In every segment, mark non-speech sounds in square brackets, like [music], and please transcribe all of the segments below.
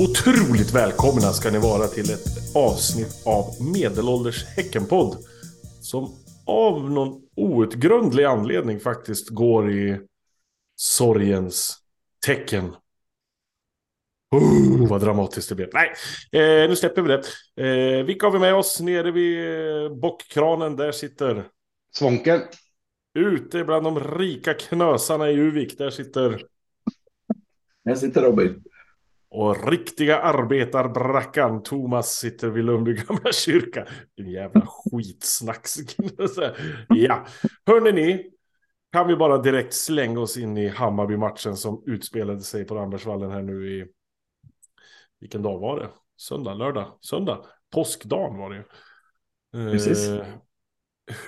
Otroligt välkomna ska ni vara till ett avsnitt av Medelålders Häckenpodd. Som av någon outgrundlig anledning faktiskt går i sorgens tecken. Oh, vad dramatiskt det blev. Nej, eh, nu släpper vi det. Eh, vilka har vi med oss nere vid eh, bockkranen? Där sitter... Svånken. Ute bland de rika knösarna i Uvik, där sitter... Här sitter Robin. Och riktiga arbetarbrackan Thomas sitter vid Lundby gamla [laughs] kyrka. En jävla skitsnack. ja, hörni ni. Kan vi bara direkt slänga oss in i Hammarby-matchen som utspelade sig på Rambergsvallen här nu i... Vilken dag var det? Söndag, lördag, söndag. Påskdagen var det. Precis. Eh,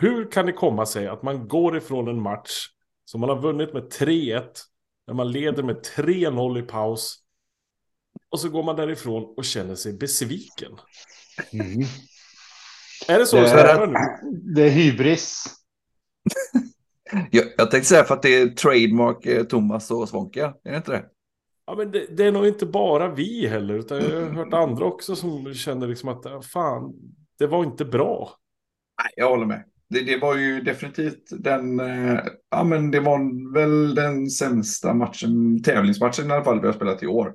hur kan det komma sig att man går ifrån en match som man har vunnit med 3-1, när man leder med 3-0 i paus, och så går man därifrån och känner sig besviken. Mm. Är det så Det det är- nu? Det är hybris. Jag, jag tänkte säga för att det är trademark eh, Thomas och Svånka. Är det inte det? Ja, men det, det är nog inte bara vi heller, utan jag har hört andra också som känner liksom att fan, det var inte bra. Nej, jag håller med. Det, det var ju definitivt den, eh, ja men det var väl den sämsta matchen, tävlingsmatchen i alla fall vi har spelat i år.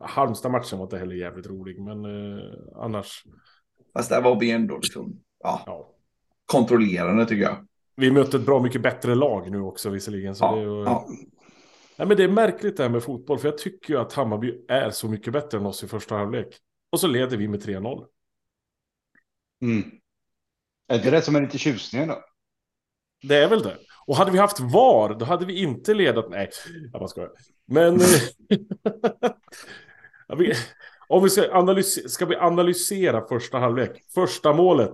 Halmstad-matchen var inte heller jävligt rolig, men eh, annars, Fast där var vi ändå liksom, ja, ja. kontrollerande tycker jag. Vi mötte ett bra mycket bättre lag nu också visserligen. Så Ja, det, är ju- ja. Nej, men det är märkligt det här med fotboll, för jag tycker ju att Hammarby är så mycket bättre än oss i första halvlek. Och så leder vi med 3-0. Mm. Är inte det som är lite tjusningen då? Det är väl det. Och hade vi haft VAR, då hade vi inte ledat... Nej, jag bara skojar. Men... [laughs] eh, om vi ska, analysera, ska vi analysera första halvlek? Första målet,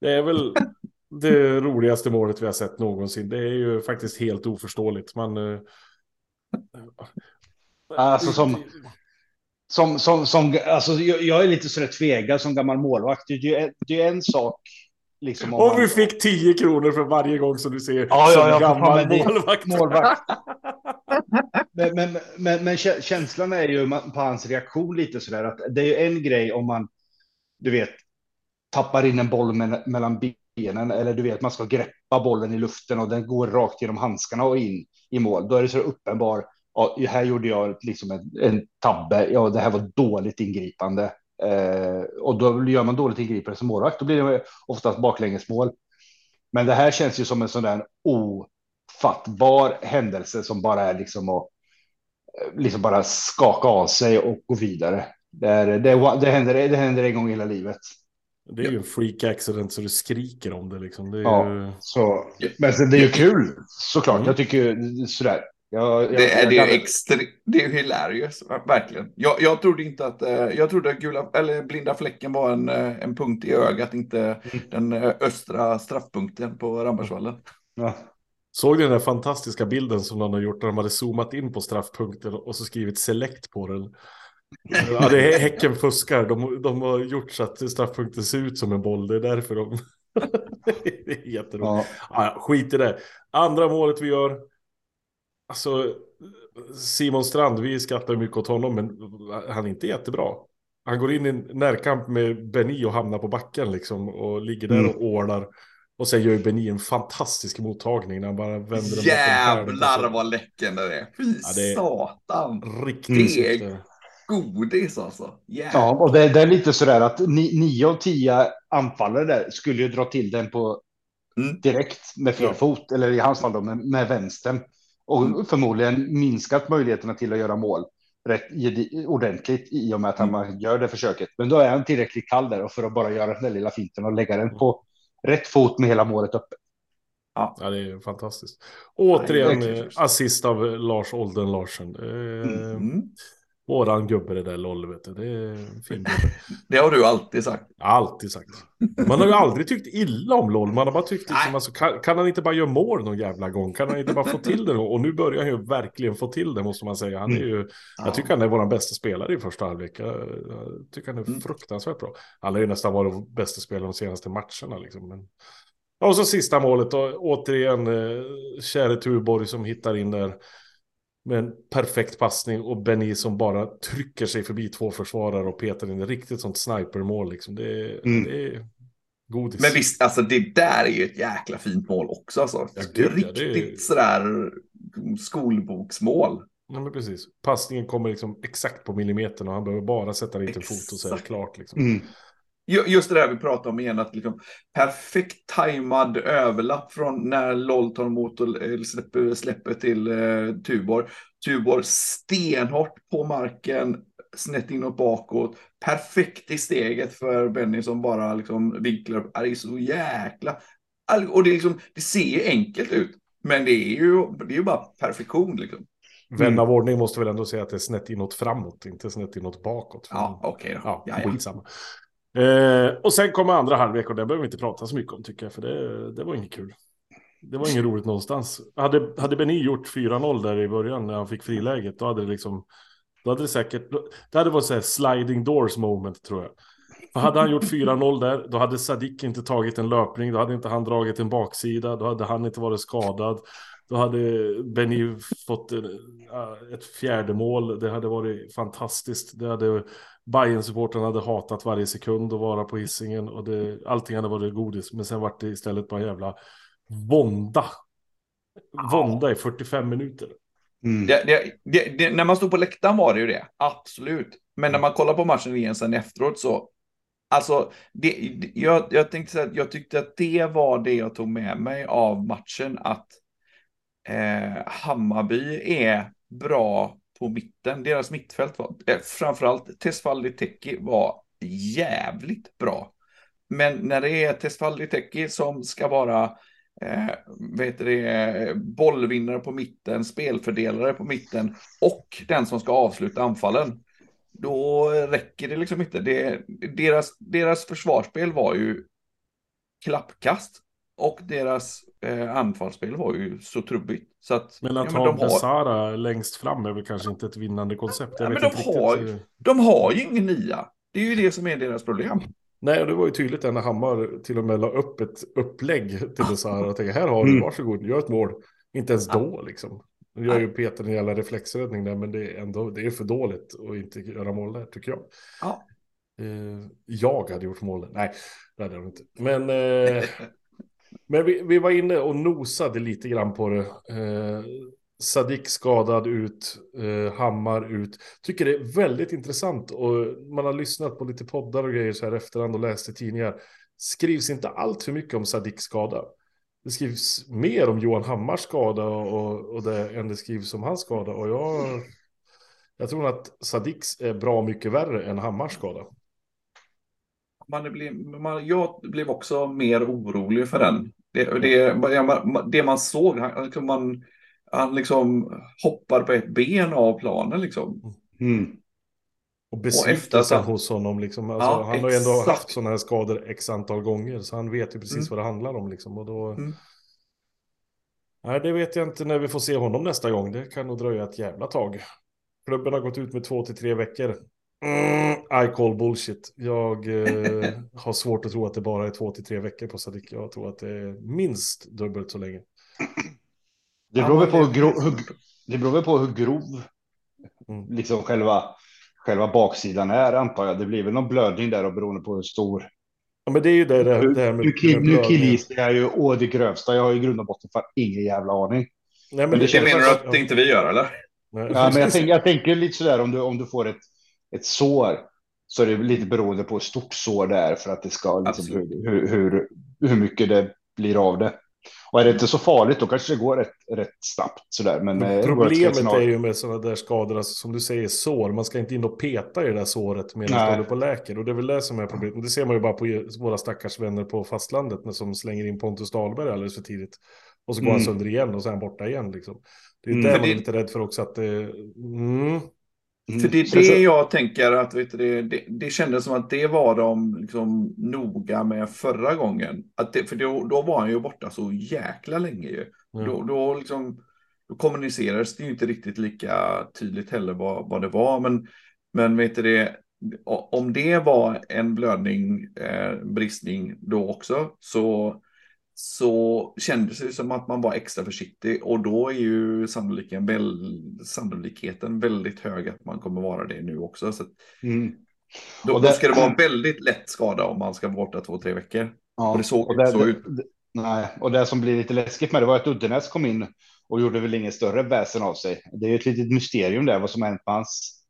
det är väl [laughs] det roligaste målet vi har sett någonsin. Det är ju faktiskt helt oförståeligt. Man... eh, Alltså, som- Som, som, som, alltså, jag, är lite sådär tvegad som gammal målvakt. Det är ju det är en sak. Liksom, om Om man- vi fick 10 kronor för varje gång som du ser Ja, som ja, gammal målvakt. målvakt. [laughs] Men, men, men, men kä- känslan är ju på hans reaktion lite sådär att det är ju en grej om man, du vet, tappar in en boll med, mellan benen eller du vet, man ska greppa bollen i luften och den går rakt genom handskarna och in i mål. Då är det så uppenbar. Ja, här gjorde jag liksom en, en tabbe. Ja, det här var dåligt ingripande. Eh, och då gör man dåligt ingripande som målvakt. Då blir det oftast baklängesmål. Men det här känns ju som en sån där ofattbar händelse som bara är liksom att eh, liksom bara skaka av sig och gå vidare. Det, är, det, det, händer, det händer en gång i hela livet. Det är ju en freak accident så du skriker om det liksom. Det är Ja. ju... Så, men det är ju kul såklart. Mm. Jag tycker sådär. Jag, jag, Det är, jag, det är extra, det är hilarious, verkligen. Jag, jag trodde inte att, eh, jag trodde att gula, eller blinda fläcken var en, eh, en punkt i ögat, inte den eh, östra straffpunkten på Rambergsvallen. ja. Såg du den där fantastiska bilden som någon har gjort där de hade zoomat in på straffpunkten och så skrivit select på den. Ja, det är Häcken fuskar. De, de har gjort så att straffpunkten ser ut som en boll. Det är därför de... [laughs] det är jätteroligt. Ja. Ja, skit i det. Andra målet vi gör. Alltså, Simon Strand, vi skrattar mycket åt honom, men han är inte jättebra. Han går in i en närkamp med Benny och hamnar på backen liksom och ligger där Mm. och ålar. Och sen gör ju Benny en fantastisk mottagning när han bara vänder den bakom Jävlar vad läcken det är. Fy Ja, det är- satan. Riktigt snyggt där. Godis alltså. Jävlar. Ja, och det, det är lite sådär att ni, nio av tio anfallare där skulle ju dra till den på Mm. direkt med fel fot, eller i hans fall då med, med vänstern. Och Mm. förmodligen minskat möjligheterna till att göra mål rätt ordentligt i och med att han Mm. gör det försöket. Men då är han tillräckligt kall där och för att bara göra den där lilla finten och lägga den på rätt fot med hela målet uppe. Ja, det är fantastiskt. Återigen Nej, är assist av Lars Olden Larsen. Eh, Mm. Våran gubbe det där LOL, vet du. Det är en fin gubbe. [laughs] Det har du alltid sagt. Alltid sagt. Man har ju aldrig tyckt illa om LOL. Man har bara tyckt liksom, alltså, kan, kan han inte bara göra mål någon jävla gång? Kan han inte bara få till det? Och nu börjar han ju verkligen få till det, måste man säga. Han är ju, jag tycker han är vår bästa spelare i första halvlek. Jag, jag tycker han är Mm. fruktansvärt bra. Han har ju nästan varit bästa spelare de senaste matcherna. Liksom. Men... Och så sista målet då, återigen, eh, käre Tuborg som hittar in där. Med en perfekt passning och Benny som bara trycker sig förbi två försvarare och petar in ett riktigt sånt snipermål. Liksom. Det, Mm. det är godis. Men visst, alltså det där är ju ett jäkla fint mål också. Alltså. Ja, det är gud, ja, riktigt det är- sådär skolboksmål. Ja, men precis. Passningen kommer liksom exakt på millimetern och han behöver bara sätta dit en fot och så är det klart. Liksom. Mm. Ju- Just det där vi pratade om igen, att liksom perfekt tajmad överlapp från när LOL tar emot och eh, släpper, släpper till eh, Tuborg. Tuborg stenhårt på marken, snett inåt bakåt. Perfekt i steget för Benny som bara liksom vinklar upp. Det är så jäkla... Och det, liksom, det ser ju enkelt ut, men det är ju, det är ju bara perfektion liksom. Vän Mm. av ordning måste väl ändå säga att det är snett inåt framåt, inte snett inåt bakåt. Ja, okej då. Ja, Ja, ja. Eh, och sen kommer andra halvlek och det behöver vi inte prata så mycket om tycker jag, för det, det var inget kul. Det var inget roligt någonstans. Hade, hade Beni gjort 4-0 där i början när han fick friläget, då hade det liksom, då hade det säkert, det hade varit så här sliding doors moment tror jag. För hade han gjort 4-0 där, då hade Sadik inte tagit en löpning, då hade inte han dragit en baksida, då hade han inte varit skadad. Då hade Benny fått en, äh, ett fjärde mål. Det hade varit fantastiskt. Det hade bayern supportrarna hade hatat varje sekund att vara på hissingen och det, allting hade varit godis. Men sen var det istället bara jävla vånda. Vånda i 45 minuter. Mm. Det, det, det, det, när man stod på läktaren var det ju det, absolut. Men när man kollar på matchen igen sen efteråt så, alltså, det, jag, jag tänkte säga att jag tyckte att det var det jag tog med mig av matchen, att eh, Hammarby är bra på mitten. Deras mittfält var, eh, framförallt Tesfaldi Teki var jävligt bra. Men när det är Tesfaldi Teki som ska vara eh, vet det, bollvinnare på mitten, spelfördelare på mitten och den som ska avsluta anfallen. Då räcker det liksom inte. Det, deras, deras försvarsspel var ju klappkast och deras eh, anfallsspel var ju så trubbigt. Så att, Men att ja, men ha de, har, Besara längst fram är väl kanske inte ett vinnande koncept. Jag Ja, vet men inte de har riktigt. de har ju ingen nia. Det är ju det som är deras problem. Nej, och det var ju tydligt när Hammar till och med la upp ett upplägg till Besara och tänkte här har du, Mm. varsågod, gör ett mål. Inte ens då liksom. Nu gör ju Peter en jävla reflexräddning där, men det är ändå det är för dåligt att inte göra mål där, tycker jag. Ja. Eh, jag hade gjort mål. Nej, det hade jag inte. Men, eh, [laughs] men vi, vi var inne och nosade lite grann på det. Eh, Sadik skadad ut, eh, Hammar ut. Tycker det är väldigt intressant och man har lyssnat på lite poddar och grejer så här efterhand och läst i tidningar. Skrivs inte allt för mycket om Sadik skada. Det skrivs mer om Johan Hammars skada och, och det än det skrivs om hans skada. Och jag, jag tror att Sadiks är bra mycket värre än Hammars skada. Man blev, man, jag blev också mer orolig för den. Det, det, det, man, såg, han, liksom man, han liksom hoppar på ett ben av planen liksom. Mm. Och besvikelsen hos honom. Liksom. Alltså, Ja, han har ju ändå haft sådana här skador x antal gånger. Så han vet ju precis Mm. vad det handlar om. Liksom. Och då... Mm. Nej, det vet jag inte när vi får se honom nästa gång. Det kan nog dröja ett jävla tag. Klubben har gått ut med två till tre veckor. Mm, I call bullshit. Jag eh, har svårt att tro att det bara är två till tre veckor på Sadik. Jag tror att det är minst dubbelt så länge. Det beror väl på hur grov, hur, det beror på hur grov Mm. liksom själva, själva baksidan är antar jag. Det blir väl någon blödning där och beroende på hur stor. Ja, men det är ju det, det, Nu, det här med... nu, nu blödningar. killgissar jag ju å det grövsta. Jag har i grund och botten fan ingen jävla aning. Nej, men men det Det menar du att det inte vi gör eller? Nej, Ja, men jag, tänker, jag tänker lite sådär om du, om du får ett, ett sår så är det lite beroende på hur stort sår det är för att det ska liksom, hur, hur, hur, hur mycket det blir av det. Och är det inte så farligt då kanske det går rätt, rätt snabbt sådär. Men, Men eh, Problemet är ju med sådana där skador, alltså, som du säger, sår. Man ska inte in och peta i det där såret medan det håller på och läker. Och det är väl det som är problemet. Det ser man ju bara på våra stackars vänner på fastlandet när som slänger in Pontus Dahlberg alldeles för tidigt. Och så går han Mm. sönder igen och så är han borta igen. Liksom. Det är Mm. För man är det- lite rädd för också att det... Mm. Mm. För det är det jag tänker att vet du, det, det, kändes som att det var de liksom noga med förra gången. Att det, för då, då var han ju borta så jäkla länge ju. Ja. Då, då, liksom, då kommunicerades det ju inte riktigt lika tydligt heller vad, vad det var. Men, men vet du det, om det var en blödning, eh, bristning då också, så så kändes det som att man var extra försiktig och då är ju sannolikheten, väl, sannolikheten väldigt hög att man kommer vara det nu också. Så Mm. då, Och det- då ska det vara väldigt lätt skada om man ska vara borta två, tre veckor. Ja, Och det såg det, så ut. det- Nej, och det som blir lite läskigt med det var att Uddenäs kom in och gjorde väl ingen större väsen av sig. Det är ju ett litet mysterium där vad som hänt med hans,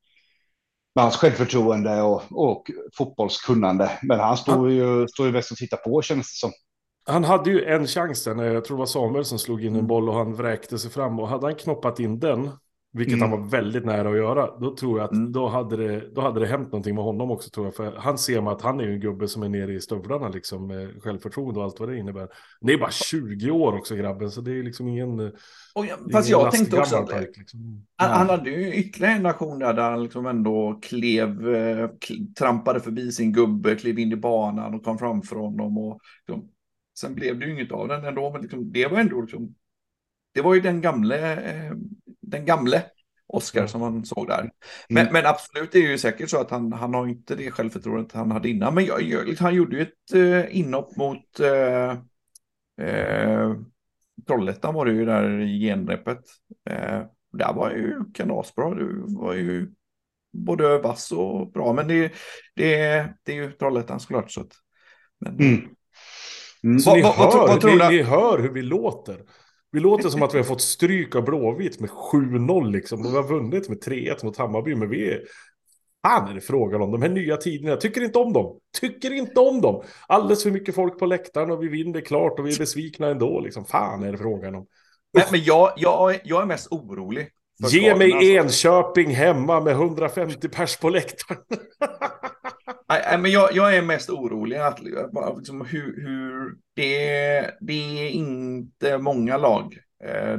med hans självförtroende och, och fotbollskunnande. Men han stod ju, ju mest och tittade på känns det som. Han hade ju en chans där, när jag tror det var Samuel som slog in en Mm. boll och han vräkte sig fram. Och hade han knoppat in den, vilket Mm. han var väldigt nära att göra, då tror jag att Mm. då, hade det, då hade det hänt någonting med honom också tror jag. För han ser man att han är ju en gubbe som är nere i stövlarna liksom, med självförtroende och allt vad det innebär. Det är bara 20 år också grabben, så det är liksom ingen... Och jag, ingen fast jag tänkte också att pojk, liksom. han, han hade ju ytterligare en aktion där, där han liksom ändå klev, eh, trampade förbi sin gubbe, klev in i banan och kom framför honom. Och, liksom, sen blev det ju inget av den ändå, men liksom, det var ändå liksom, det var ju den gamle, eh, den gamle Oscar Mm. som man såg där. Men, Mm. men absolut, det är ju säkert så att han, han har inte det självförtroendet han hade innan. Men jag, jag, han gjorde ju ett eh, inhopp mot eh, eh, Trollhättan var det ju där i genrepet. Eh, där var ju kanasbra. Det var ju både vass och bra. Men det, det, det är ju Trollhättan såklart. Så att, men, Mm. Mm. Så Vad- ni, vad- vad hör, vad tror ni, ni hör hur vi låter. Vi låter som att vi har fått stryk av Blåvitt med 7-0 liksom. Vi har vunnit med 3-1 mot Hammarby. Men vi är... Fan är det frågan om. De här nya tiderna. Jag tycker inte om dem. Tycker inte om dem. Alldeles för mycket folk på läktaren och vi vinner klart och vi är besvikna ändå. Liksom. Fan är det frågan om. men, men jag, jag, jag är mest orolig. Ge mig alltså. Enköping hemma med 150 pers på läktaren. [laughs] Nej, men jag, jag är mest orolig att bara liksom hur, hur det, är, det är inte många lag, eh,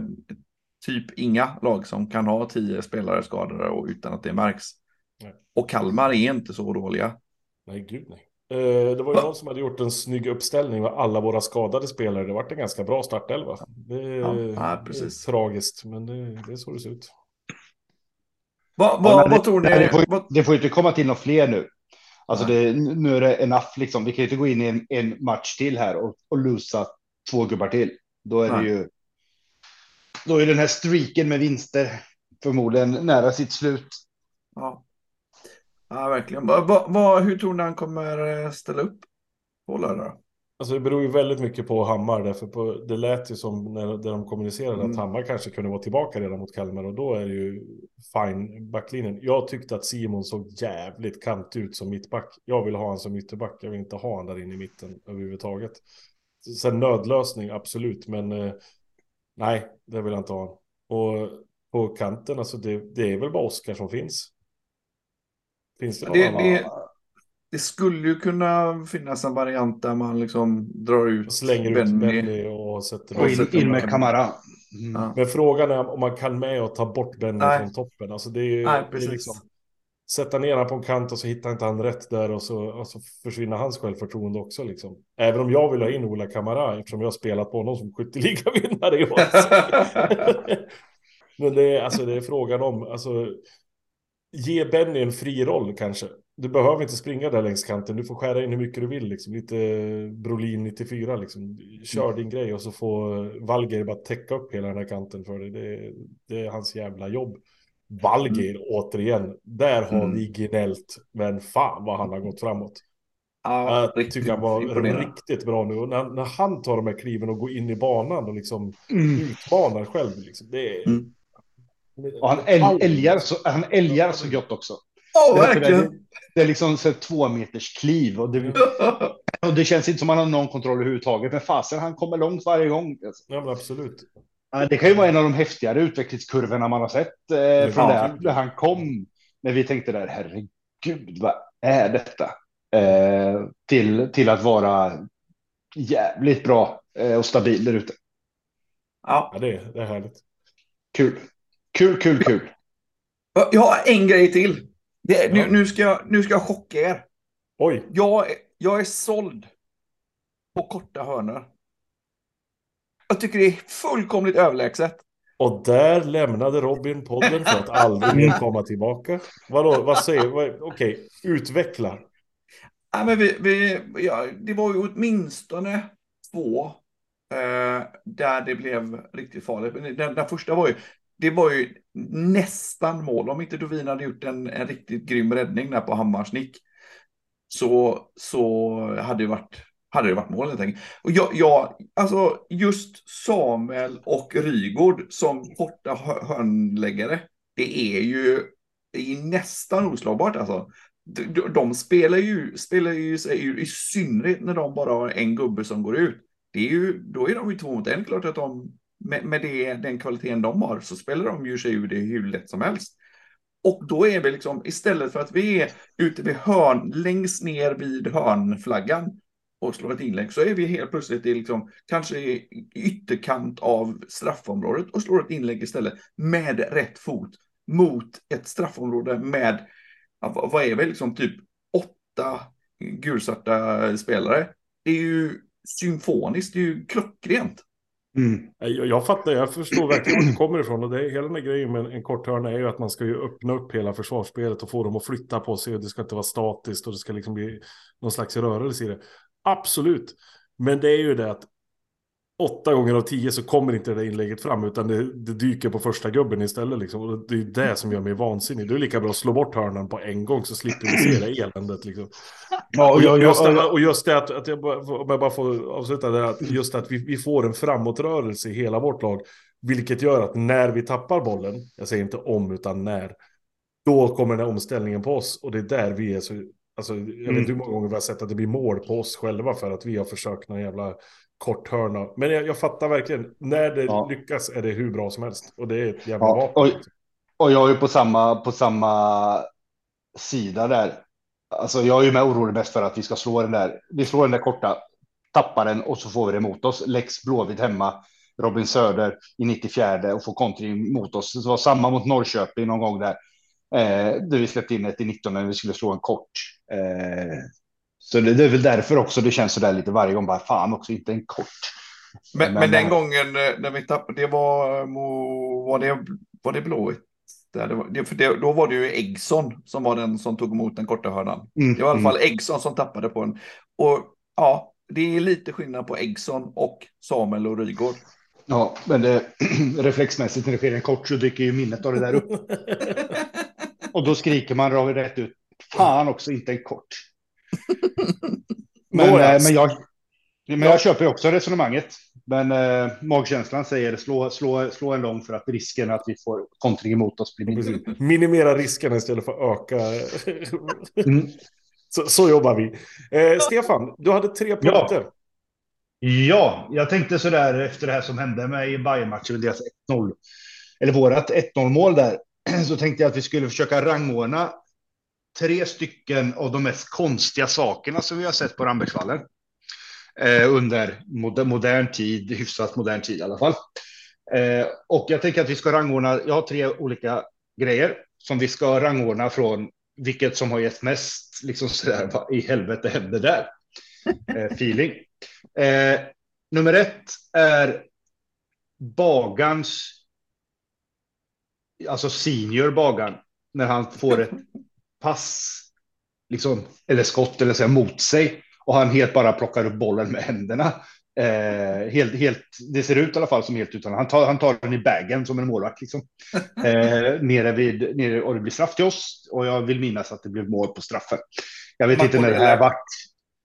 typ inga lag som kan ha tio spelare skadade och utan att det märks. Nej. Och Kalmar är inte så dåliga. Nej, gud nej. Eh, Det var ju Va? någon som hade gjort en snygg uppställning med alla våra skadade spelare. Det vart en ganska bra startelva. Det, Ja, det är tragiskt, men det, det är så det ser ut. Vad, Ja, vad, det- tror ni? Det får, Vad, det får ju inte komma till några fler nu. Alltså det, nu är det enough liksom. Vi kan ju inte gå in i en, en match till här och, och lusa två gubbar till. Då är Nej. det ju. Då är den här streaken med vinster förmodligen nära sitt slut. ja. ja, verkligen. Vad, vad, vad, hur tror ni han kommer eh, ställa upp på lördag? Alltså det beror ju väldigt mycket på Hammar. Därför på, det lät ju som när, när de kommunicerade Mm. att Hammar kanske kunde vara tillbaka redan mot Kalmar. Och då är det ju fine backlinjen. Jag tyckte att Simon såg jävligt kant ut som mittback. Jag vill ha han som ytterback. Jag vill inte ha han där inne i mitten överhuvudtaget. Sen nödlösning, absolut. Men eh, nej, det vill jag inte ha. Och på kanten, alltså det, det är väl bara Oskar som finns. Finns det någon Det, annan? det, det skulle ju kunna finnas en variant där man liksom drar ut Slänger ut Benny. Benny och sätter Och Och in, sätter in med Kamara. Mm. Ja. Men frågan är om man kan med och ta bort Benny Nej. från toppen. Alltså det är ju Nej, precis. liksom, sätta ner honom på en kant och så hittar inte han rätt där och så, och så försvinner hans självförtroende också. Liksom. Även om jag vill ha in Ola Kamara eftersom jag har spelat på honom som skytteligavinnare i år. [laughs] Men det är, alltså, det är frågan om, alltså, ge Benny en fri roll kanske. Du behöver inte springa där längs kanten, du får skära in hur mycket du vill. Liksom. Lite Brolin 94, liksom. kör din grej och så får Valger bara täcka upp hela den här kanten för dig. Det, det är hans jävla jobb. Valger, återigen, där har Mm. vi gnällt, men fan vad han har gått framåt. Ja, Jag riktigt tycker han var imponerande. riktigt bra nu. Och när, när han tar de här kliven och går in i banan och liksom Mm. utmanar själv. Liksom, det är... Mm. Och han äl, älgar, så, han älgar så gott också. Ja, Det är- Det, verkligen. det är liksom så två meters kliv och det, [laughs] och det känns inte som han har någon kontroll överhuvudtaget. Men fasen, han kommer långt varje gång. Alltså. Ja, men absolut. Det kan ju vara en av de häftigare utvecklingskurvorna man har sett eh, från Ja, gud. där han kom. När vi tänkte där, herregud, vad är detta? Eh, till, till att vara jävligt bra eh, och stabil där ute. Ja. Ja, det, är- det är härligt. Kul. Kul, kul, kul. Jag har en grej till. Det, nu, nu, ska jag, nu ska jag chocka er. Oj, Jag, är- jag är såld på korta hörnor. Jag tycker det är fullkomligt överlägset. och där lämnade Robin podden för att aldrig mer [laughs] komma tillbaka. Vadå, vad säger vad, Okej, utveckla. Ja, men vi, vi, ja, det var ju åtminstone två Eh, där det blev riktigt farligt. Den, den första var ju, det var ju nästan mål. Om inte Dovin hade gjort en, en riktigt grym räddning där på Hammars nick. Så, så hade det varit hade det varit mål helt enkelt. Och jag, jag, alltså just Samuel och Rygård som korta hörnläggare, det är ju det är nästan oslagbart alltså. De, de spelar ju, spelar ju sig i synnerhet när de bara har en gubbe som går ut. Det är ju, då är de ju två mot en, klart att de med, med det, den kvaliteten de har så spelar de ju sig ur det hur lätt som helst. Och då är vi liksom, istället för att vi är ute vid hörn, längst ner vid hörnflaggan och slår ett inlägg, så är vi helt plötsligt i liksom, kanske i ytterkant av straffområdet och slår ett inlägg istället med rätt fot mot ett straffområde med, vad är vi, liksom typ åtta gulsvarta spelare. Det är ju symfoniskt, det är ju klockrent. Mm. Jag, jag fattar, jag förstår verkligen var det kommer ifrån. Och det är, hela den här grejen med en kort hörna är ju att man ska ju öppna upp hela försvarsspelet och få dem att flytta på sig. Och det ska inte vara statiskt och det ska liksom bli någon slags rörelse i det. Absolut. Men det är ju det att åtta gånger av tio så kommer inte det inlägget fram utan det, det dyker på första gubben istället. Liksom. Och det är det som gör mig vansinnig. Det är lika bra att slå bort hörnan på en gång så slipper vi se det eländet. Liksom. Ja, och, just det, och just det att, att jag, om jag bara får avsluta det, att just att vi, vi får en framåtrörelse i hela vårt lag. Vilket gör att när vi tappar bollen, jag säger inte om utan när, då kommer den här omställningen på oss. Och det är där vi är så Alltså, jag vet inte hur många gånger vi har sett att det blir mål på oss själva för att vi har försökt någon jävla kort hörna. Men jag, jag fattar verkligen, när det ja. lyckas är det hur bra som helst. Och det är ett jävla ja, vapen. Och, och jag är på samma, på samma sida där. Alltså jag är ju med orolig mest för att vi ska slå den där. Vi slår den där korta, tappar den och så får vi det mot oss. Lex Blåvitt hemma. Robin Söder i 94 och får kontring mot oss. Det var samma mot Norrköping någon gång där. Eh, där vi släppte in ett i 19 när vi skulle slå en kort. Eh, så det, det, är väl därför också det känns så där lite varje gång. Bara fan också, inte en kort. Men, men, men den gången eh, när vi tappade, det var, var det, var det blåvitt? Det, det, för det, då var det ju Eggson som var den som tog emot den korta hörnan. Mm, det var i alla fall mm. Eggson som tappade på den. Och ja, det är lite skillnad på Eggson och Samuel och Rygård. Ja, men det, [clears throat] reflexmässigt när det sker en kort så dyker ju minnet av det där upp. [laughs] och då skriker man rätt ut. Fan också, inte en kort. [laughs] men, äh, men, jag, men jag köper också resonemanget. Men äh, magkänslan säger slå, slå, slå en lång för att risken att vi får kontring emot oss blir mindre. Minimera risken istället för att öka. mm. så, så, jobbar vi. Eh, Stefan, du hade tre punkter. Ja. Ja, jag tänkte så där efter det här som hände med i Bayern-matchen, deras 1-0, eller vårat 1-0 mål där, [clears throat] så tänkte jag att vi skulle försöka rangordna tre stycken av de mest konstiga sakerna som vi har sett på Rambergsvallen eh, under moder, modern tid, hyfsat modern tid i alla fall. Eh, och jag tänker att vi ska rangordna. Jag har tre olika grejer som vi ska rangordna från vilket som har gett mest liksom så där, vad i helvete hände där? Eh, feeling. Eh, nummer ett är Bagans, alltså senior Bagan, när han får ett pass, liksom, eller skott eller så mot sig och han helt bara plockar upp bollen med händerna. Eh, helt, helt, det ser ut i alla fall som helt utan. Han tar, han tar den i bagen som en målvakt. Liksom. [laughs] Eh, nere vid, nere, och det blir straff till oss. Och jag vill minnas att det blev mål på straffen. Jag vet Man inte när det här vart.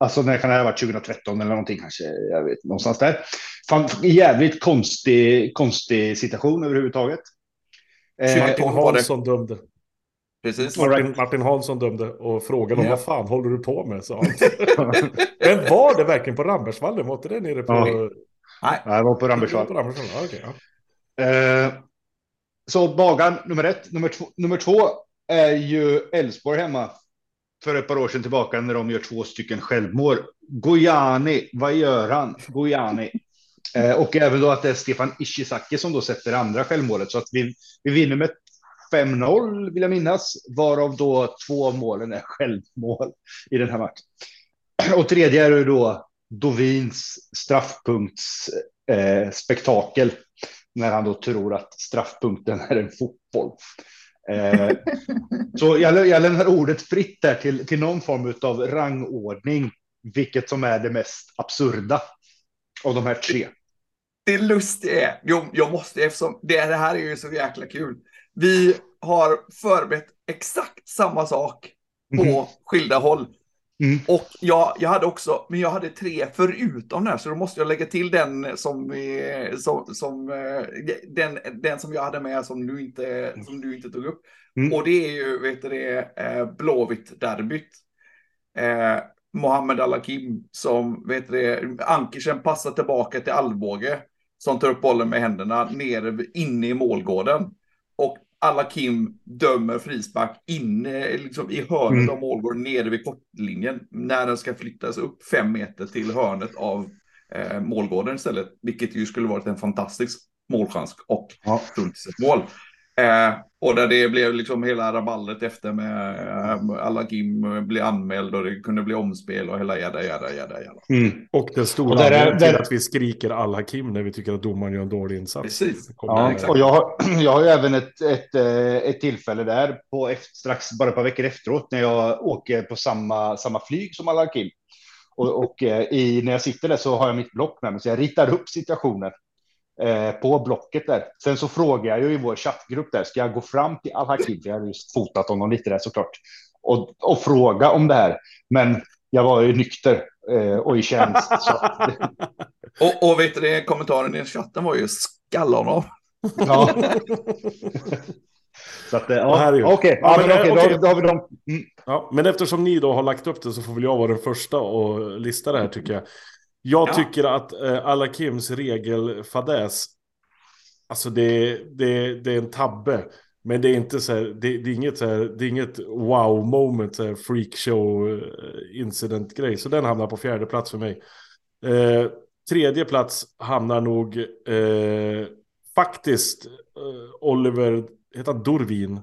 Alltså när kan det ha varit 2013 eller någonting kanske. Jag vet någonstans där. Fan, jävligt konstig, konstig situation överhuvudtaget. Eh, Martin Hansson dömde. Precis. Martin, Martin Hansson dömde och frågade om ja. vad fan håller du på med? Sa [laughs] Men var det verkligen på Rambergsvallen? Var inte det nere på... Ja. Nej, det var på Rambergsvallen. Ja, okay, ja. eh, så Bagan nummer ett. Nummer två, nummer två är ju Elfsborg hemma för ett par år sedan tillbaka när de gör två stycken självmål. Gojani, vad gör han? Gojani. Eh, och även då att det är Stefan Ishizaki som då sätter andra självmålet. Så att vi, vi vinner med 5-0 vill jag minnas, varav då två av målen är självmål i den här matchen. [clears throat] Och tredje är då Dovins straffpunktsspektakel eh, när han då tror att straffpunkten är en fotboll. Eh, [laughs] så jag, jag lämnar ordet fritt där till, till någon form av rangordning, vilket som är det mest absurda av de här tre. det lustiga är, jo, jag måste, eftersom det, det här är ju så jäkla kul. Vi har förberett exakt samma sak på Mhm. skilda håll. Mm. Och jag, jag hade också, men jag hade tre förutom den här, så då måste jag lägga till den som, eh, som, som eh, den, den som jag hade med som du inte, som du inte tog upp. Mm. Och det är ju, vet du det, eh, Blåvitt-derbyt. Eh, Mohammed Al-Hakim som, vet du det, Ankersen passar tillbaka till Alvbåge som tar upp bollen med händerna nere inne i målgården. Och Al-Hakim dömer frispark inne liksom i hörnet Mm. av målgården nere vid kortlinjen när den ska flyttas upp fem meter till hörnet av eh, målgården istället. Vilket ju skulle varit en fantastisk målchans och Ja. mål. Eh, och där det blev liksom hela rabaldet efter med eh, alla Kim blev anmäld och det kunde bli omspel och hela jädra jädra jädra jädra. Mm. Och den stora Och där är- anledningen till där- att vi skriker alla Kim när vi tycker att domaren gör en dålig insats. Precis. Ja, där. exakt. och jag har, [clears throat] jag har ju även ett, ett, eh, ett tillfälle där på efter, strax bara ett par veckor efteråt när jag åker på samma, samma flyg som Allan Kim. Och, och eh, i, när jag sitter där så har jag mitt block med mig så jag ritar upp situationen eh, på blocket där. Sen så frågar jag ju i vår chattgrupp där, ska jag gå fram till Al-Hakim, för jag hade just fotat honom lite där såklart, och, och fråga om det här. Men jag var ju nykter eh, och i tjänst. Så, [laughs] Och, och vet du det, kommentaren i chatten var ju skalla honom. [laughs] ja. [laughs] Så att, eh, ja, okej, Ja, ja, men okej, okej. då, då har vi dem. Mm. Ja, men eftersom ni då har lagt upp det så får väl jag vara den första och lista det här tycker jag. Jag Ja. tycker att eh, alla Kims regelfadäs, alltså det, det, det är en tabbe. Men det är inte så här, det, det är inget så här, det är inget wow moment, så här freakshow eh, incident grej. Så den hamnar på fjärde plats för mig. Eh, tredje plats hamnar nog eh, faktiskt eh, Oliver, heter han Dorvin?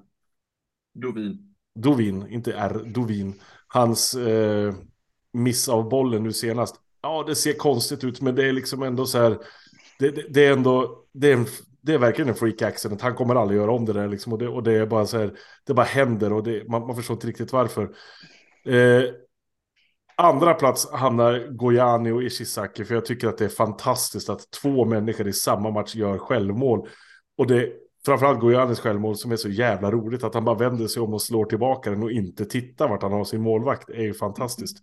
Dovin. Dovin, inte R, Dovin. Hans eh, miss av bollen nu senast. Ja, det ser konstigt ut, men det är liksom ändå så här. Det, det, det är ändå, det är, en, det är verkligen en freak accident. Han kommer aldrig göra om det där liksom. Och det, och det är bara så här, det bara händer och det, man, man förstår inte riktigt varför. Eh, andra plats hamnar Gojani och Ishizaki, för jag tycker att det är fantastiskt att två människor i samma match gör självmål. Och det framförallt Gojanis självmål som är så jävla roligt att han bara vänder sig om och slår tillbaka den och inte tittar vart han har sin målvakt är ju fantastiskt.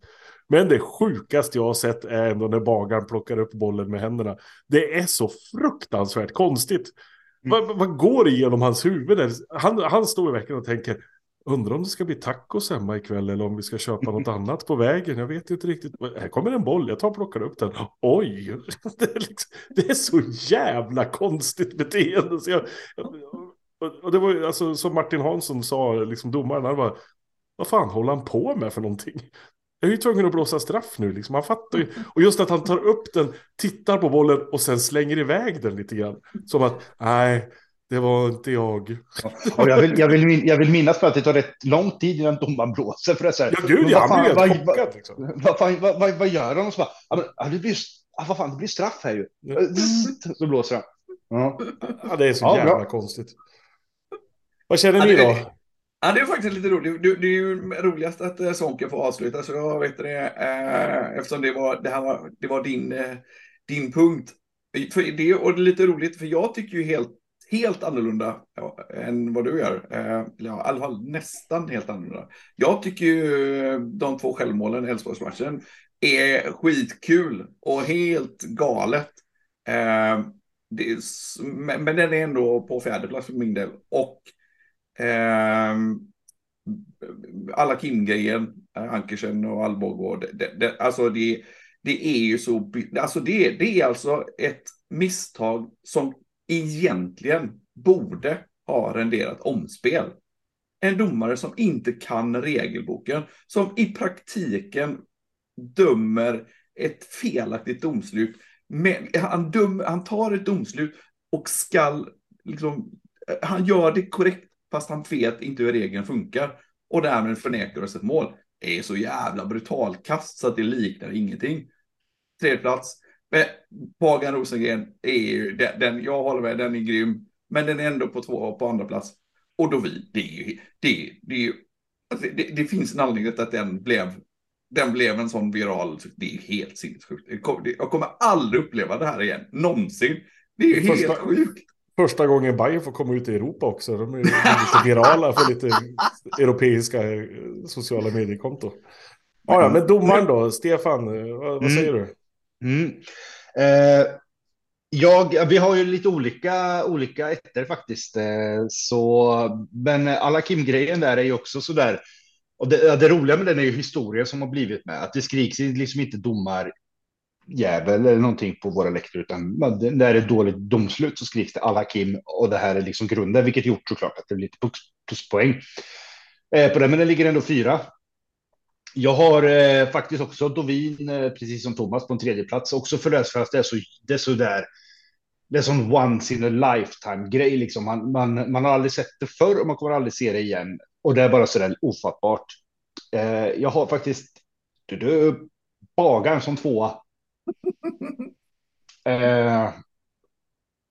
Men det sjukaste jag har sett är ändå när bagaren plockar upp bollen med händerna. Det är så fruktansvärt konstigt. Vad, vad- vad går igenom hans huvud? Han, han står i veckan och tänker Undrar om det ska bli tacos hemma ikväll eller om vi ska köpa något annat på vägen. Jag vet inte riktigt. Här kommer en boll, jag tar och plockar upp den. Oj! [laughs] Det är, liksom, det är så jävla konstigt beteende. Så jag, och- det var ju alltså som Martin Hansson sa, liksom domaren, han bara, vad fan håller han på med för någonting? Jag är ju tvungen att blåsa straff nu, liksom. han fattar ju. Och just att han tar upp den, tittar på bollen och sen slänger iväg den lite grann. Som att, nej, det var inte jag. Och jag, vill, jag, vill, jag vill minnas på att det tar rätt lång tid innan domaren blåser för det. Så här. Ja, gud, ja, han fan, helt vad- chockad liksom. Vad, fan, vad, vad, vad gör han? Och så bara, ja, men, ja, det blir, ja, vad fan, det blir straff här ju. Ja. Så blåser han. Ja. Ja, det är så Ja, jävla bra. konstigt. Vad känner Ja, ni det- då? Ja, det är faktiskt lite roligt. Det, det är ju roligast att eh, Sonke får avsluta, så jag vet det, eh, eftersom det var, det här var, det var din, eh, din punkt. För det, och det är lite roligt, för jag tycker ju helt, helt annorlunda ja, än vad du gör. Eh, ja, I alla fall nästan helt annorlunda. Jag tycker ju eh, de två självmålen i Elfsborgsmatchen är skitkul och helt galet. Eh, det är, men, men den är ändå på fjärde plats för min del. Och eh, alla Kim-grejen, eh, Ankersen och Alvbåge, det, det, alltså det, det är ju så, alltså det, det är alltså ett misstag som egentligen borde ha renderat omspel. En domare som inte kan regelboken, som i praktiken dömer ett felaktigt domslut. Men han, döm, han tar ett domslut och skall liksom, han gör det korrekt fast han vet inte hur regeln funkar och därmed förnekar oss ett mål. Det är så jävla brutalkast så att det liknar ingenting. Tredje plats. Men Bagan Rosengren är ju, den, den, jag håller med, den är grym. Men den är ändå på två på andra plats. Och då vi, det är ju, det, det är ju, alltså det, det finns en anledning till att den blev den blev en sån viral, det är helt sinnessjukt. Jag kommer aldrig uppleva det här igen, någonsin. Det är ju helt sjukt. Första gången Bayern får komma ut i Europa också. De är lite virala för lite europeiska eh, sociala mediekonto. Ja, ja, men domaren då, Stefan, eh, vad, vad mm. säger du? Mm. Eh, jag, vi har ju lite olika, olika ettor faktiskt. Eh, så, men alla Kim-grejen där är ju också så där. Och det, det, roliga med den är ju historien som har blivit med. Att det skriks liksom inte domar jävel eller någonting på våra läktare, utan när det är dåligt domslut så skriks det alla Kim och det här är liksom grunden, vilket gjort såklart att det blir lite pluspoäng eh, på det, men det ligger ändå fyra. Jag har eh, faktiskt också Dovin, eh, precis som Thomas, på en tredje plats, också för det, för att det är så, det är så där. Det är sån once in a lifetime grej, liksom. Man, man, man har aldrig sett det förr och man kommer aldrig se det igen. Och det är bara så där ofattbart. Eh, jag har faktiskt du, du, bagaren som tvåa [laughs] eh,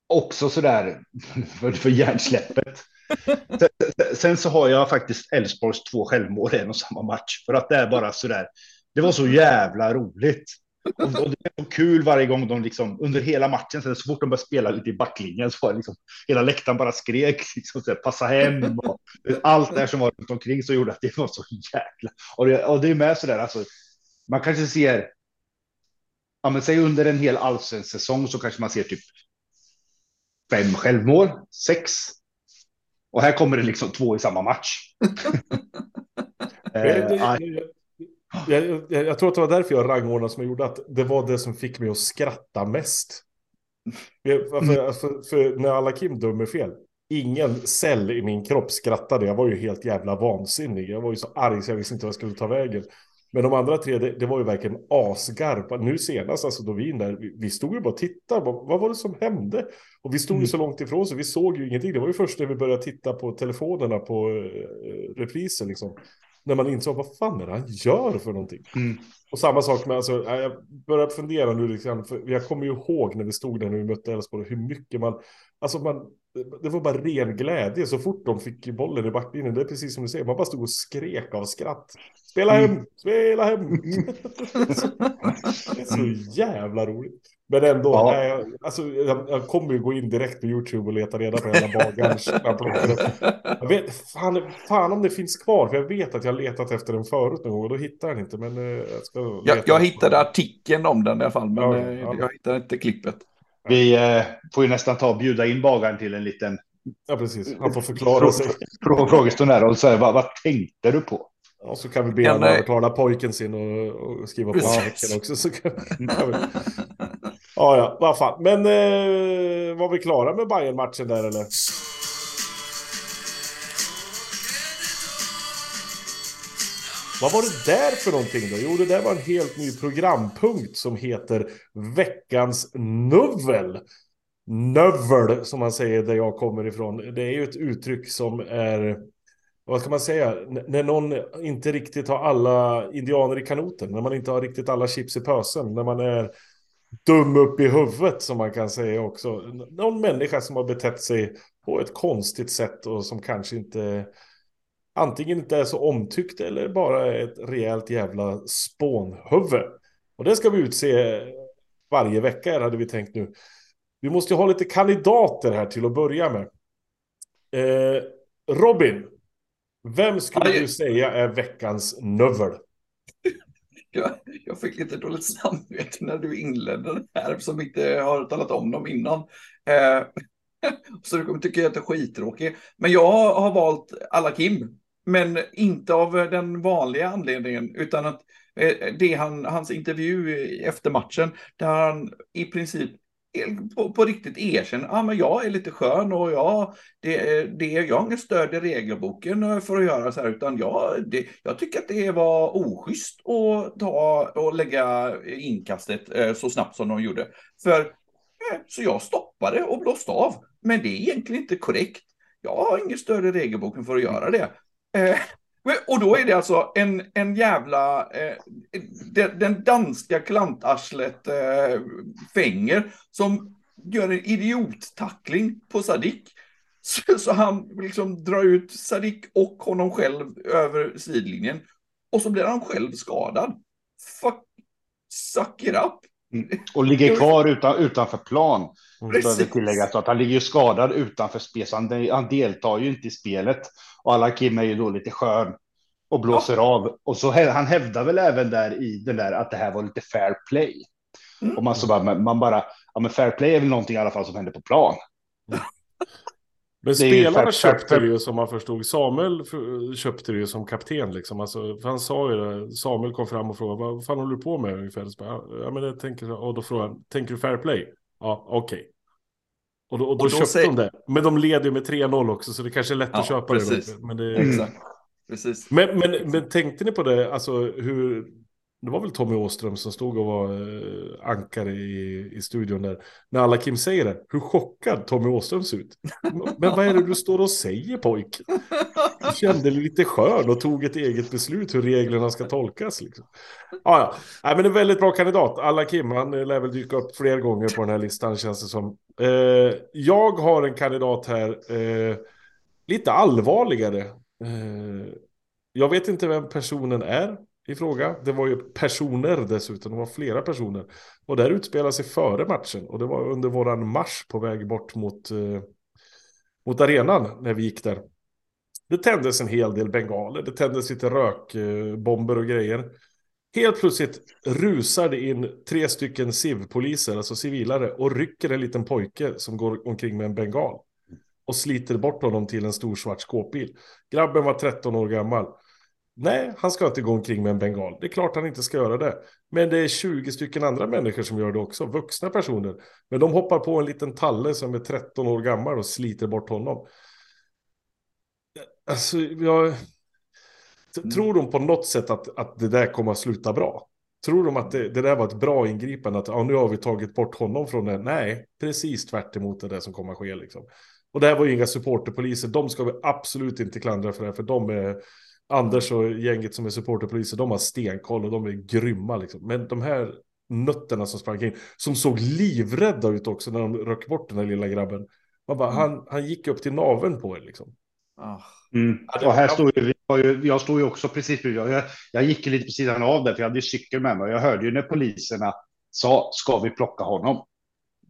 också sådär [laughs] för, för hjärnsläppet. [laughs] sen, sen, så har jag faktiskt Elfsborgs två självmål i en och samma match. För att det är bara sådär. Det var så jävla roligt. Och, det är så kul varje gång de liksom under hela matchen, så, fort de började spela lite i backlinjen så var liksom, hela läktaren bara skrek liksom, så passa hem och allt det som var runt omkring så gjorde att det var så jäkla. Och det, och det är med så där alltså. Man kanske ser ja, men säg under en hel allsvensk säsong så kanske man ser typ fem självmål, sex. Och här kommer det liksom två i samma match. [laughs] eh, jag, jag, jag, tror att det var därför jag rangordnade som jag gjorde, att det var det som fick mig att skratta mest. För, för, för, för när alla Kim dömer fel, ingen cell i min kropp skrattade. Jag var ju helt jävla vansinnig. Jag var ju så arg så jag visste inte vad jag skulle ta vägen. Men de andra tre, det, det var ju verkligen asgarpa. Nu senast, alltså då vi där, vi, vi stod ju bara och tittade. Vad, vad, var det som hände? Och vi stod mm. ju så långt ifrån så vi såg ju ingenting. Det var ju först när vi började titta på telefonerna på uh, repriser liksom. När man insåg vad fan är det han gör för någonting. Mm. Och samma sak med, alltså, jag börjar fundera nu, liksom, för jag kommer ju ihåg när vi stod där när vi mötte Elfsborg, hur mycket man, alltså man, det var bara ren glädje så fort de fick bollen i backlinjen. Det är precis som du säger, man bara stod och skrek av skratt. Spela hem, mm. spela hem. [laughs] det är så jävla roligt. Men ändå, ja. nej, jag, alltså, jag, jag, kommer ju gå in direkt på YouTube och leta reda på hela bagaren. jag vet, fan, fan om det finns kvar, för jag vet att jag letat efter den förut någon gång och då hittar jag den inte. Men eh, jag, jag, jag hittade artikeln om den i alla fall, men ja, eh, ja. jag hittade inte klippet. Vi eh, får ju nästan ta och bjuda in bagaren till en liten... Ja, precis. Han får förklara sig. Frågestund här och säga vad, vad tänkte du på? Och så kan vi be honom övertala pojken sin och, och skriva på artikeln också. Så kan, kan vi... [laughs] Ja, ja, vad fan. Men eh, var vi klara med bayern matchen där eller? Vad var det där för någonting då? Jo, det där var en helt ny programpunkt som heter Veckans Nuvel. Növel, som man säger där jag kommer ifrån. Det är ju ett uttryck som är, vad ska man säga, när någon inte riktigt har alla indianer i kanoten, när man inte har riktigt alla chips i pösen, när man är dum upp i huvudet som man kan säga också. Någon människa som har betett sig på ett konstigt sätt och som kanske inte antingen inte är så omtyckt eller bara ett rejält jävla spånhuvud. Och det ska vi utse varje vecka hade vi tänkt nu. Vi måste ju ha lite kandidater här till att börja med. Eh, Robin, vem skulle Aj. du säga är veckans növel? [laughs] Jag, jag, fick lite dåligt samvete när du inledde det här som inte har talat om dem innan. Eh, [laughs] så du kommer tycka att jag är skittråkig. Men jag har valt alla Kim. Men inte av den vanliga anledningen, utan att eh, det han, hans intervju efter matchen, där han i princip på, på riktigt erkänner, ja men jag är lite skön och jag, det, eh, det, jag har inget stöd i regelboken eh, för att göra så här, utan jag, det, jag tycker att det var oschysst att ta och lägga inkastet eh, så snabbt som de gjorde. För, eh, så jag stoppade och blåste av, men det är egentligen inte korrekt. Jag har inget stöd i regelboken för att göra det. Eh, och då är det alltså en, en jävla, eh, den, den, danska klantarslet eh, Fänger som gör en idiottackling på Sadik. [laughs] Så, så, han liksom drar ut Sadik och honom själv över sidlinjen. Och så blir han själv skadad. fuck, suck it up. Mm. Och ligger kvar utan, utanför plan. Mm. Behöver tilläggas att han ligger ju skadad utanför spel, så han, han deltar ju inte i spelet. Och alla Kim är ju då lite skön och blåser av. Och så han hävdar väl även där i den där att det här var lite fair play. Mm. Och man så bara, man- man bara, ja men fair play är väl någonting i alla fall som händer på plan. Men spelarna köpte det ju som man förstod. Samuel köpte det ju som kapten liksom. Alltså, han sa ju det. Samuel kom fram och frågade vad fan håller du på med ungefär? Så bara, ja men jag tänker. Och då frågade han, tänker du fair play? Ja, okej. Och då, och då, Och då köpte säger- de det. Men de leder ju med 3-0 också så det kanske är lätt Ja, att köpa precis. det. Men, det. Exakt. Precis. men, men, men tänkte ni på det, alltså hur... Det var väl Tommy Åström som stod och var eh, ankare i, i studion där. När alla Kim säger det, hur chockad Tommy Åström ser ut. Men vad är det du står och säger pojk? Du kände dig lite skön och tog ett eget beslut hur reglerna ska tolkas. Liksom. Ah, ja, Nej, men en väldigt bra kandidat. Alla Kim, han eh, lär väl dyka upp fler gånger på den här listan känns det som. Eh, jag har en kandidat här, eh, lite allvarligare. Eh, jag vet inte vem personen är i fråga. Det var ju personer dessutom, det var flera personer. Och det här sig före matchen och det var under våran marsch på väg bort mot, eh, mot arenan när vi gick där. Det tändes en hel del bengaler, det tändes lite rökbomber och grejer. Helt plötsligt rusar det in tre stycken civpoliser, alltså civilare, och rycker en liten pojke som går omkring med en bengal. Och sliter bort honom till en stor svart skåpbil. Grabben var 13 år gammal. Nej, han ska inte gå omkring med en bengal. Det är klart han inte ska göra det. Men det är 20 stycken andra människor som gör det också, vuxna personer. Men de hoppar på en liten talle som är 13 år gammal och sliter bort honom. Alltså, jag... T- Tror de på något sätt att, att det där kommer att sluta bra? Tror de att det, det där var ett bra ingripande? Att ja, nu har vi tagit bort honom från det? Nej, precis tvärt emot det där som kommer att ske. Liksom. Och det här var ju inga supporterpoliser. De ska vi absolut inte klandra för det här. För de är... Anders och gänget som är supporterpoliser, de har stenkoll och de är grymma. Liksom. Men de här nötterna som sprang in, som såg livrädda ut också när de röck bort den här lilla grabben. Man bara, Mm. han, han gick upp till naveln på er liksom. Ah. Mm. Och här står ju, ju, jag står ju också precis bredvid. Jag, jag gick ju lite på sidan av där, för jag hade ju cykel med mig. Och jag hörde ju när poliserna sa, ska vi plocka honom?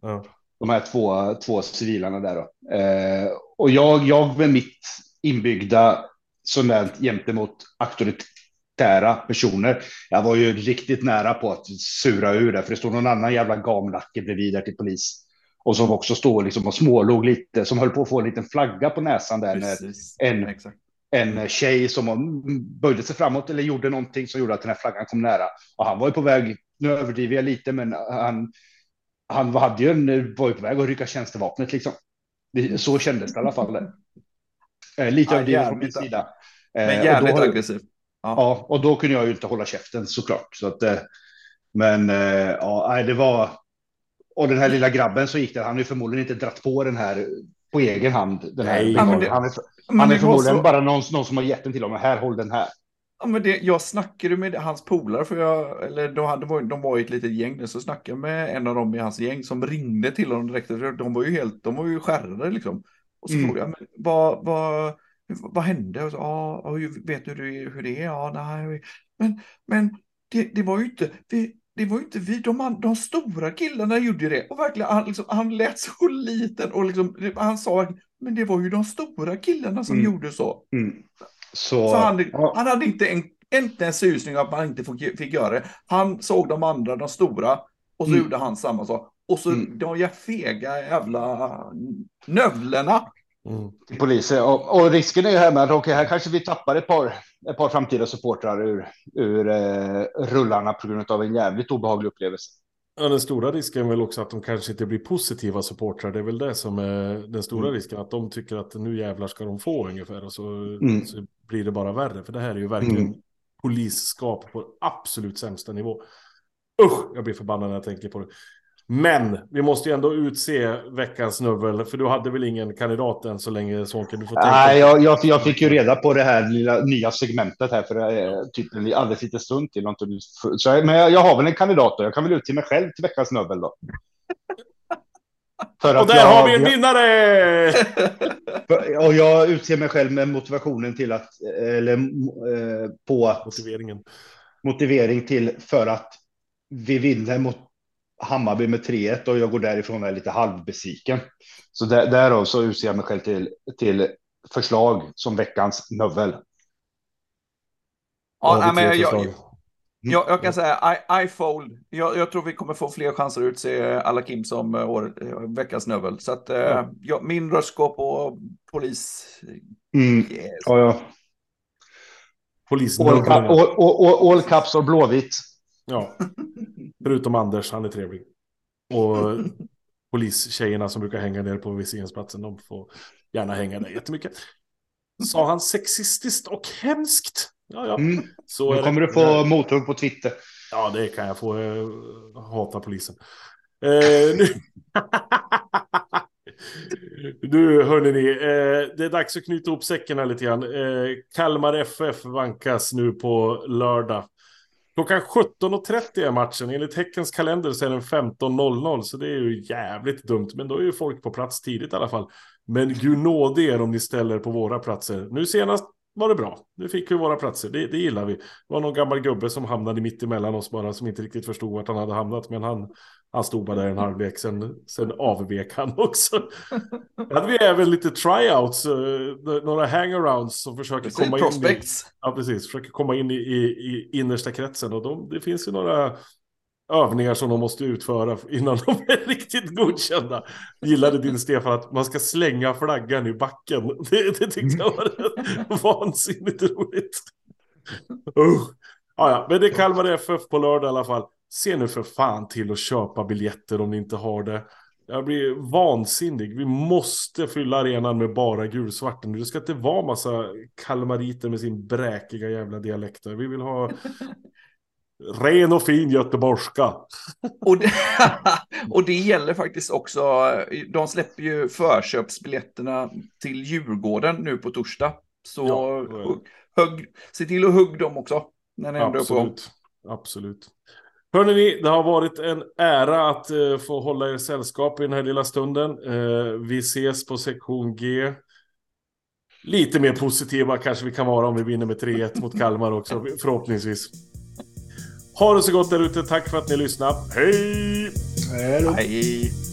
Ja. De här två, två civilarna där då. Eh, och jag, jag med mitt inbyggda sådant gentemot auktoritära personer. Jag var ju riktigt nära på att sura ur det, för det stod någon annan jävla gamlacke bredvid där till polis. Och som också stod liksom och smålog lite, som höll på att få en liten flagga på näsan där när en- Exakt. en tjej som böjde sig framåt eller gjorde någonting som gjorde att den här flaggan kom nära. Och han var ju på väg, nu överdriver jag lite, men han, han hade ju en, var ju på väg att rycka tjänstevapnet liksom. Det, så kändes det i alla fall. Eh, lite Ja, överdrivet från min sida. Eh, Men och jävligt då, aggressiv. Ja, och då kunde jag ju inte hålla käften såklart. Så att, eh, men eh, ja, det var... Och den här lilla grabben som gick där, han har ju förmodligen inte dratt på den här på egen hand. Den här Nej. Ja, men det- han är, Men han är förmodligen så- bara någon, någon som har gett den till honom. Här, håll den här. Ja, men det, jag snackade med hans polare, för jag, eller de, hade, de var i ett litet gäng, så snackade jag med en av dem i hans gäng som ringde till honom direkt. De var ju helt, de var ju skärrade liksom. Och så Mm. frågade jag, men vad, vad, vad hände? Och så, ja, hur- vet du hur, det är? Ja, nej. Men, men det, det var ju inte, vi, det var ju inte vi, de, de stora killarna gjorde det. Och verkligen, han, liksom, han lät så liten och liksom, han sa, men det var ju de stora killarna som Mm. gjorde så. Mm. Så, Så han, ja, han hade inte en, inte en susning att man inte fick, fick göra det. Han såg de andra, de stora, och så Mm. gjorde han samma sak. Och så Mm. de fega jävla növlerna. Mm. poliser. Och, och risken är ju här med att okej, här kanske vi tappar ett par, ett par framtida supportrar ur, ur eh, rullarna på grund av en jävligt obehaglig upplevelse. Ja, den stora risken är väl också att de kanske inte blir positiva supportrar. Det är väl det som är den stora Mm. risken. Att de tycker att nu jävlar ska de få ungefär. Och så, Mm. så blir det bara värre. För det här är ju verkligen polisskap på absolut sämsta nivå. Usch, jag blir förbannad när jag tänker på det. Men vi måste ju ändå utse veckans snubbel. För du hade väl ingen kandidat än så länge Sonke? Du får tänka. Nej, jag, jag, jag fick ju reda på det här lilla nya segmentet här för eh, typ en alldeles liten stund till. Så, men jag, jag har väl en kandidat då. Jag kan väl utse mig själv till veckans snubbel då. Och där har vi en vinnare! [laughs] Och jag utser mig själv med motivationen till att, eller eh, på att, Motiveringen. motivering till för att vi vinner mot Hammarby med 3-1 och jag går därifrån och är lite halvbesviken. Så där, därav så utser jag mig själv till, till förslag som veckans növel. Ja, nej, men jag, jag, jag, jag, kan säga I, I fold. Jag, jag, tror vi kommer få fler chanser att utse alla Kim som uh, år, uh, veckans növel. Så att uh, ja. jag, min röst går på polis. Mm. Yes. Ja, ja. Polis. All, all, all, all, caps och blåvitt. Ja, [laughs] förutom Anders, han är trevlig. Och [laughs] polistjejerna som brukar hänga ner på viseringsplatsen, de får gärna hänga där jättemycket. Sa han sexistiskt och hemskt? Ja, ja. Mm. Så nu kommer det. du få mothugg på Twitter. Ja, det kan jag få. Jag hatar polisen. Eh, nu... [laughs] nu hörni ni, eh, det är dags att knyta ihop säcken här lite grann. Eh, Kalmar FF vankas nu på lördag. Klockan 17.30 är matchen. Enligt Häckens kalender så är den 15.00. Så det är ju jävligt dumt. Men då är ju folk på plats tidigt i alla fall. Men gud nåde er om ni ställer på våra platser. Nu senast var det bra. Nu fick vi våra platser. Det, det gillar vi. Det var någon gammal gubbe som hamnade mitt emellan oss bara som inte riktigt förstod vart han hade hamnat. Men han, han stod bara där en halvlek. Sen, sen avvek han [laughs] också. [laughs] Hade vi även lite tryouts. Uh, några hangarounds som försöker precis, komma prospects. in. I, ja, precis. Försöker komma in i, i, i innersta kretsen. Och de, det finns ju några övningar som de måste utföra innan [laughs] de är riktigt godkända. Gillade din Stefan att man ska slänga flaggan i backen. Det, det tyckte jag var vansinnigt roligt. Uh. Ah, ja, men det är Kalmar FF på lördag i alla fall. Se nu för fan till att köpa biljetter om ni inte har det. Jag blir vansinnig. Vi måste fylla arenan med bara gulsvarten. Det ska inte vara massa kalmariter med sin bräkiga jävla dialekter. Vi vill ha [laughs] Ren och fin göteborgska. Och det, [laughs] och det gäller faktiskt också, de släpper ju förköpsbiljetterna till Djurgården nu på torsdag. Så ja, hugg, se till att hugg dem också. När ni Absolut. Absolut. Hörrni, ni, det har varit en ära att uh, få hålla er sällskap i den här lilla stunden. Uh, vi ses på sektion G. Lite mer positiva kanske vi kan vara om vi vinner med 3-1 mot Kalmar också, förhoppningsvis. Ha det så gott där ute. Tack för att ni lyssnade. Hej! Hej!